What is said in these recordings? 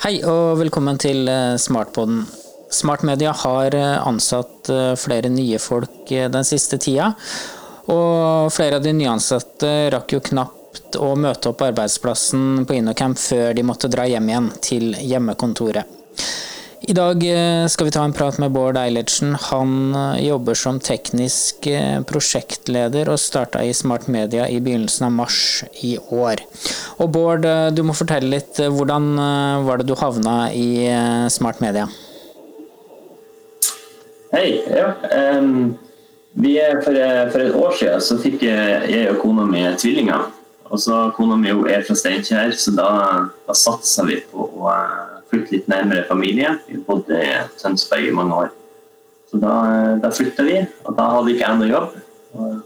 Hei og velkommen til Smartpodden. Smartpoden. Smartmedia har eh, ansatt eh, flere nye folk den siste tida. Og flere av de nyansatte rakk jo knapt å møte opp arbeidsplassen på Innocamp før de måtte dra hjem igjen til hjemmekontoret. I dag skal vi ta en prat med Bård Eilertsen. Han jobber som teknisk prosjektleder og starta i Smart Media i begynnelsen av mars i år. Og Bård, eh, du må fortelle litt. Eh, hvordan eh, var det du havna i Smart Media? Hei. Ja. Um, er, for, for, et år siden så fikk jeg og kona mi tvillinger. Og så Kona mi er fra Steinkjer, så da, da satsa vi på å flytte litt nærmere familie. Vi bodde i Tønsberg i mange år. Så da, da flytta vi, og da hadde ikke jeg noe jobb.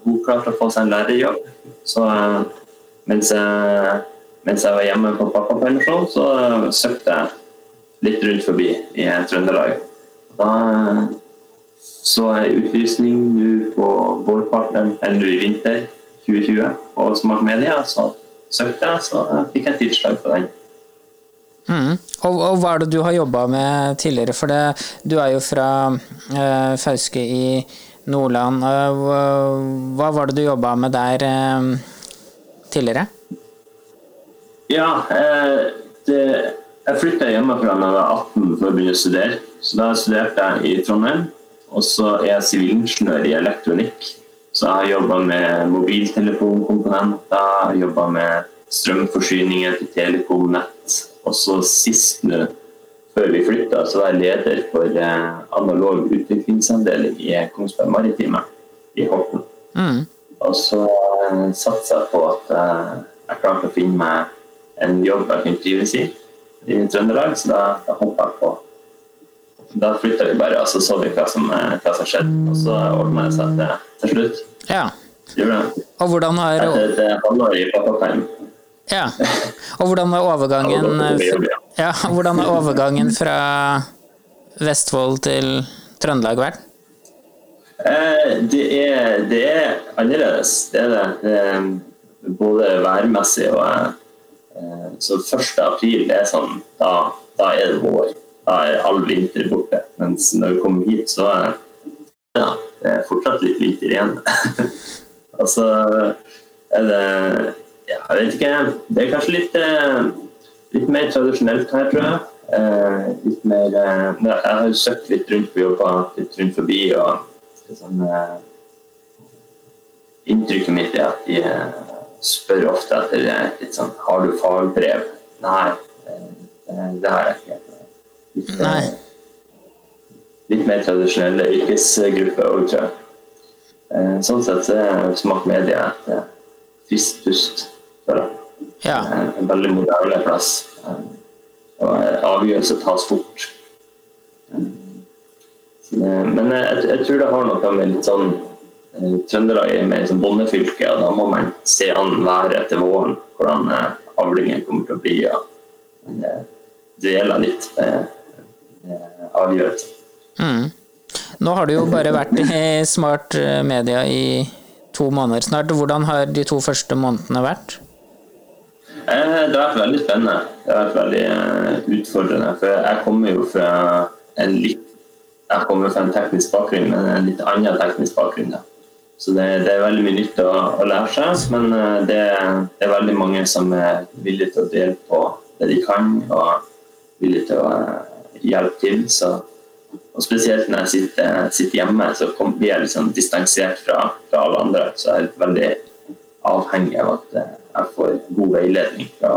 Hun klarte å få seg en lærerjobb. Så mens jeg mens jeg var hjemme på pappapermisjon, så søkte jeg litt rundt forbi i Trøndelag. Da så jeg utlysning nå på vårparten, eller nå i vinter 2020 på Smart Media. Så søkte jeg, så fikk jeg tilslag på den. Mm. Og, og, hva er det du har jobba med tidligere? For det, du er jo fra eh, Fauske i Nordland. Uh, hva var det du jobba med der eh, tidligere? Ja, eh, det, jeg flytta hjemmefra da jeg var 18 for å begynne å studere. Så da studerte jeg i Trondheim. Og så er jeg sivilingeniør i elektronikk. Så jeg har jobba med mobiltelefonkomponenter, jobba med strømforsyninger til telekomnett. Og så sist nå, før vi flytta, så var jeg leder for eh, analog utviklingsandeling i Kongsberg Maritime i Horten. Mm. Og så satsa jeg på at jeg klarte å finne meg en jobb jeg kunne trives i i Trøndelag, så da, da hoppa jeg på. Da flytta vi bare, og så så vi hva som, hva som skjedde. Og så ordna det seg til, til slutt. Ja. Og hvordan er Etter et halvår i pappaperm. Ja. Og hvordan er overgangen ja, hvordan er overgangen fra Vestfold til Trøndelag vært? Eh, det, er, det er annerledes, det er det. er både værmessig og Eh, så 1. april er sånn, da, da, er det vår. Da er all vinter borte. Mens når vi kommer hit, så er ja, det er fortsatt litt vinter igjen. altså er det Jeg vet ikke. Det er kanskje litt, eh, litt mer tradisjonelt her, tror jeg. Eh, litt mer Jeg har jo søkt litt rundt på jobba, litt rundt forbi. og sånn, Inntrykket mitt er at de spør ofte etter litt sånn Har du fagbrev? Nei, det har jeg ikke. Litt, litt mer tradisjonelle yrkesgrupper òg, tror jeg. Eh, sånn sett så er Smak Media et eh, friskt pust. Ja. En veldig moderne plass. Eh, og avgjørelser tas fort. Men jeg, jeg tror det har noe med litt sånn Eh, Trøndelag er mer som bondefylke, og da må man se an været etter våren, hvordan eh, avlingen kommer til å bli. Ja. Det, det gjelder litt med avgjørelser. Mm. Nå har du jo bare vært i Smart Media i to måneder snart. Hvordan har de to første månedene vært? Eh, det har vært veldig spennende. Det har vært veldig utfordrende. For jeg kommer jo fra en litt jeg kommer fra en teknisk bakgrunn, men en litt annen teknisk bakgrunn. da. Så det, det, er veldig mye nytt å, å lære seg, men eh, det, det, er veldig mange som er villige til å dele på det de kan, og villige til å eh, hjelpe til. Så, og spesielt når jeg sitter, sitter hjemme, så blir jeg liksom distansert fra, fra, alle andre. Så jeg er veldig avhengig av at eh, jeg får god veiledning fra,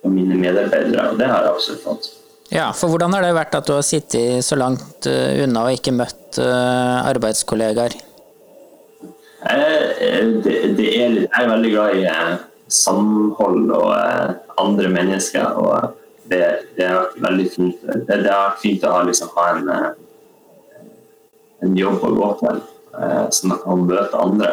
fra mine medarbeidere, og det har jeg absolutt fått. Ja, for hvordan har det vært at du har sittet så langt unna og ikke møtt arbeidskollegaer? Eh, det, det er, jeg er veldig glad i eh, samhold og eh, andre mennesker. og det, det har vært veldig fint. Det, det har vært fint å ha, liksom, ha en, en, jobb å gå til, sånn at man kan møte andre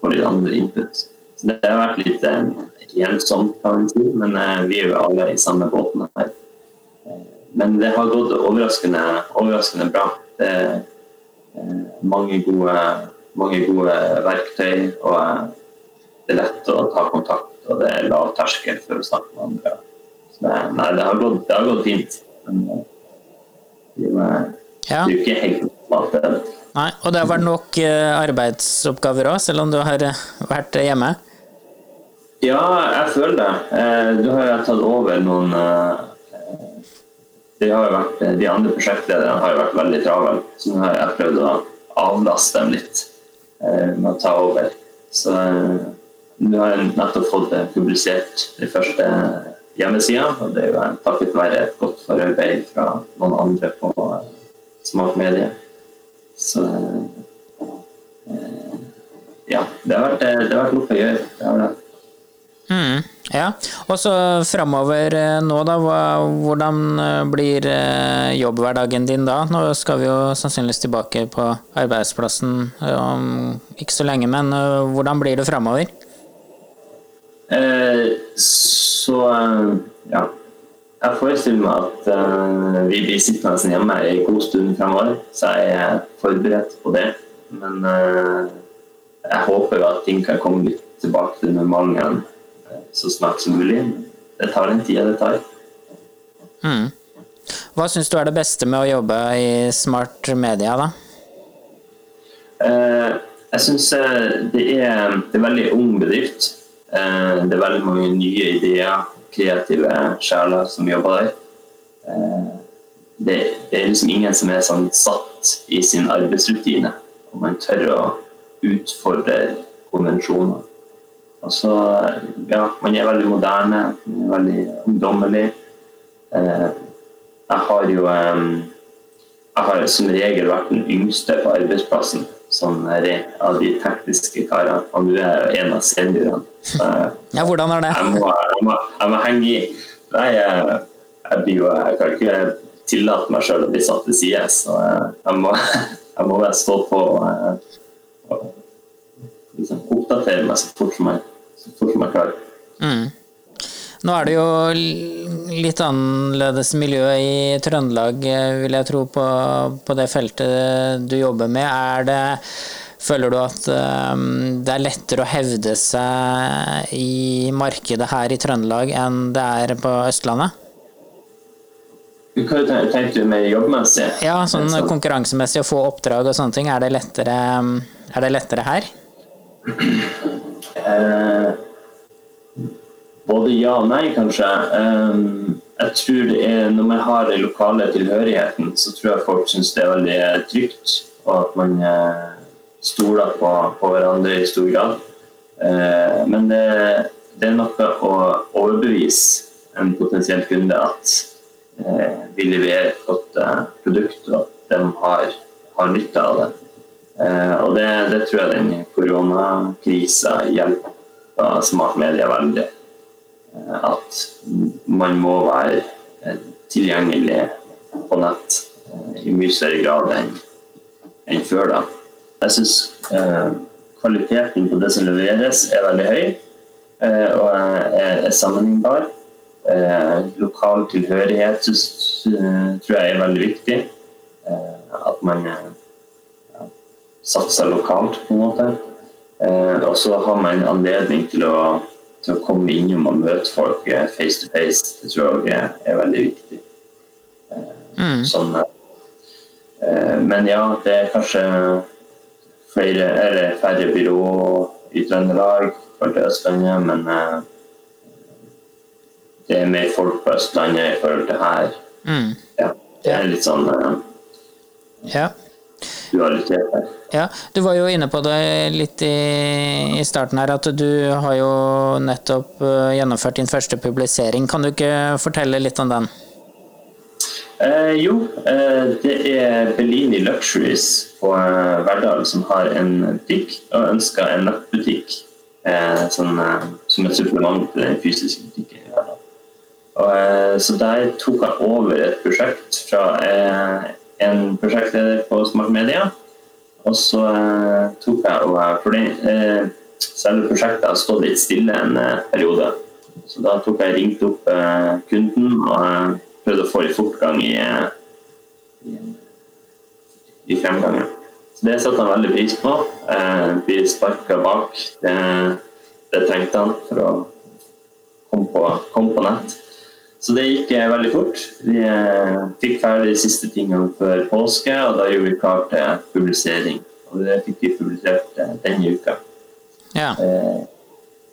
få litt andre input. Det har vært litt hjelpsomt, kan si, men vi er jo alle i samme båten her. Men det har gått overraskende, overraskende bra. Det er mange gode mange gode verktøy. og Det er lett å ta kontakt, og det er lav terskel for å snakke med andre. Så nei, det har gått, det har gått fint. Men det er jo ikke helt normalt. det. Nei, og det har vært nok arbeidsoppgaver òg, selv om du har vært hjemme? Ja, jeg føler det. Du har jo tatt over noen de, har vært, De andre prosjektlederne har jo vært veldig travle, så nå har jeg prøvd å avlaste dem litt med å ta over. Så nå har jeg nettopp fått publisert den første hjemmesida, og det er jo takket være et godt forarbeid fra noen andre på Smart Medie. Så ja, det har vært, det har vært nok å gjøre. Det har det. Mm, ja, og så framover nå, da. Hvordan blir jobbhverdagen din da? Nå skal vi jo sannsynligvis tilbake på arbeidsplassen om ikke så lenge, men hvordan blir det framover? Eh, så ja. Jeg forestiller meg at vi blir sittende hjemme en god stund fremover, så jeg er forberedt på det. Men jeg håper jo at ting kan komme litt tilbake til normalen igjen så snart som mulig. Det tar den tida det tar. Mm. Hva syns du er det beste med å jobbe i Smart Media, da? Eh, jeg syns det er en veldig ung bedrift. Eh, det er veldig mange nye ideer, kreative sjeler som jobber der. Eh, det, er liksom ingen som er sånn satt i sin arbeidsrutine, og man tør å utfordre konvensjoner. Altså, ja, man er veldig moderne, man er veldig ungdommelig. Jeg har jo jeg har som regel vært den yngste på arbeidsplassen sånn av de tekniske karene. Og nå er jeg en av seniorene. Ja, hvordan er det? Jeg må, jeg må, jeg må henge i. Nei, jeg, jeg, blir jo, jeg kan ikke tillate meg sjøl å bli satt til side, så jeg må, jeg må bare stå på og, og liksom oppdatere meg så fort som jeg, fort jeg klarer. Mm. Nå er det jo litt annerledes miljø i Trøndelag, vil jeg tro, på, på det feltet du jobber med. Er det, føler du at um, det er lettere å hevde seg i markedet her i Trøndelag enn det er på Østlandet? Hva tenkte du med jobbmessig? Ja, sånn konkurransemessig å få oppdrag og sånne ting. Er det lettere, er det lettere her? Eh, både ja og nei, kanskje. Jeg tror det er, Når man har den lokale tilhørigheten, så tror jeg folk syns det er veldig trygt. Og at man stoler på, på hverandre i stor grad. Men det, det, er noe å overbevise en potensiell kunde at vi leverer et godt produkt, og at de har, har nytte av det. Og det, det tror jeg den koronakrisa hjelper smartmedia veldig at man må være tilgjengelig på nett i mye større grad enn, enn før. da. Jeg syns eh, kvaliteten på det som leveres, er veldig høy eh, og er, er sammenlignbar. Eh, lokal tilhørighet synes, tror jeg er veldig viktig. at man satser lokalt, på en måte. og så har man anledning til å til å komme innom og møte folk face to face, det tror jeg er, veldig viktig. Mm. Sånn, eh, men ja, det er kanskje flere, eller færre byrå i Trøndelag for til Østlandet, men eh, det er mer folk på Østlandet i forhold til her. Mm. Ja, det er litt sånn eh, ja dualitet her. Ja, Du var jo inne på det litt i, i, starten her, at du har jo nettopp uh, gjennomført din første publisering. Kan du ikke fortelle litt om den? Eh, jo, eh, det er Bellini Luxuries på eh, Verdal som har en butikk, og ønsker en nettbutikk eh, sånn, som et supplement til den fysiske butikken. Og, eh, så der tok han over et prosjekt fra en prosjektleder på Smart Media. Og så eh, tok jeg og eh, For eh, selve prosjektet har stått litt stille en periode. Så da tok jeg ringte opp kunden og prøvde å få litt fortgang i, i, fremgangen. Så det satte han veldig pris på. Vi sparka bak. Det, det, trengte han for å komme på, komme på nett. Så det gikk eh, veldig fort. Vi eh, fikk ferdig de siste tingene før påske, og da gjorde vi klar til publisering. Og det fikk vi publisert eh, denne uka. Ja.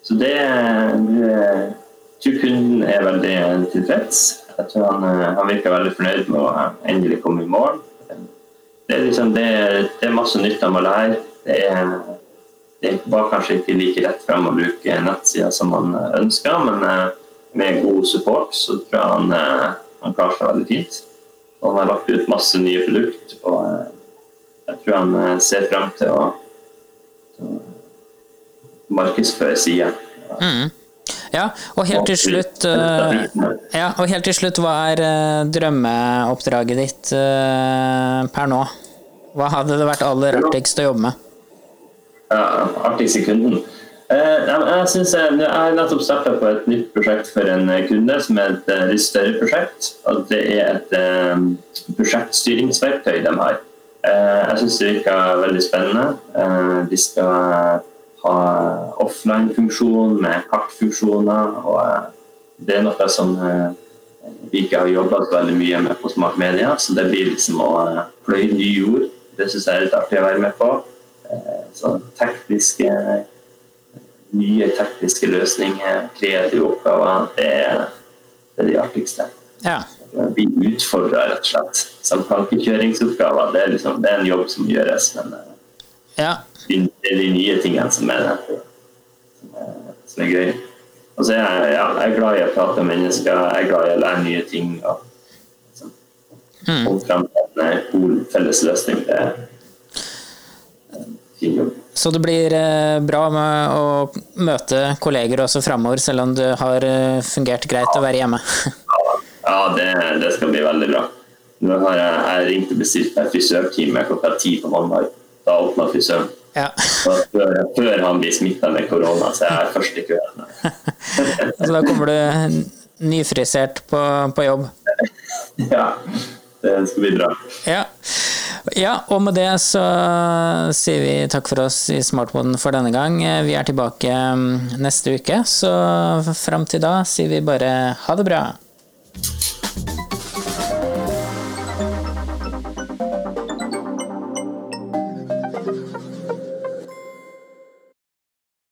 Så det Jeg tror kunden er veldig tilfreds. Jeg tror han, han virker veldig fornøyd med å endelig komme i mål. Det er, liksom, det, det er masse nytt han må lære. Det, er, det var kanskje ikke like rett frem å bruke nettsida som han ønska, men med god support så tror jeg han, eh, han klarer seg veldig fint. Og han har lagt ut masse nye produkter, og eh, jeg tror han eh, ser frem til å, til å markedsføre sida. Mm. Ja, og helt til slutt ja, og helt til slutt, hva er drømmeoppdraget ditt per nå? Hva hadde det vært aller artigst å jobbe med? Ja, artigst i kunden? Eh, jeg, synes jeg, jeg har nettopp starta på et nytt prosjekt for en kunde, som er et eh, litt større prosjekt. og Det er et prosjektstyringsverktøy de har. Jeg syns det virker veldig spennende. De skal ha offline-funksjon med kartfunksjoner. og Det er noe som vi ikke har jobba veldig mye med på Smart Media, så det blir liksom å pløye ny jord. Det syns jeg er litt artig å være med på. Så tekniske nye tekniske løsninger, kreative oppgaver, det er, det, er de artigste. Ja. Vi utfordrer rett og slett. Som tankekjøringsoppgaver, det er, liksom, det er en jobb som gjøres, men eh, ja. det er de nye tingene som er, som er, som er gøy. Og så er jeg, ja, jeg er glad i å prate med mennesker, jeg er glad i å lære nye ting. og liksom, mm. komme til en god felles løsning. Det er en fin jobb. Så det blir eh, bra med å møte kolleger også framover, selv om det har eh, fungert greit å være hjemme? Ja, det, det skal bli veldig bra. Nå har jeg, jeg ringt og bestilt meg frisørtime klokka ti på mandag. Da åpna frisøren. Ja. Før, før, han blir smitta med korona, så jeg er først i køen. så da kommer du nyfrisert på, på jobb? Ja, det skal bli bra. Ja. Ja, og med det så sier vi takk for oss i Smartboden for denne gang. Vi er tilbake mm, neste uke, så fram til da sier vi bare ha det bra.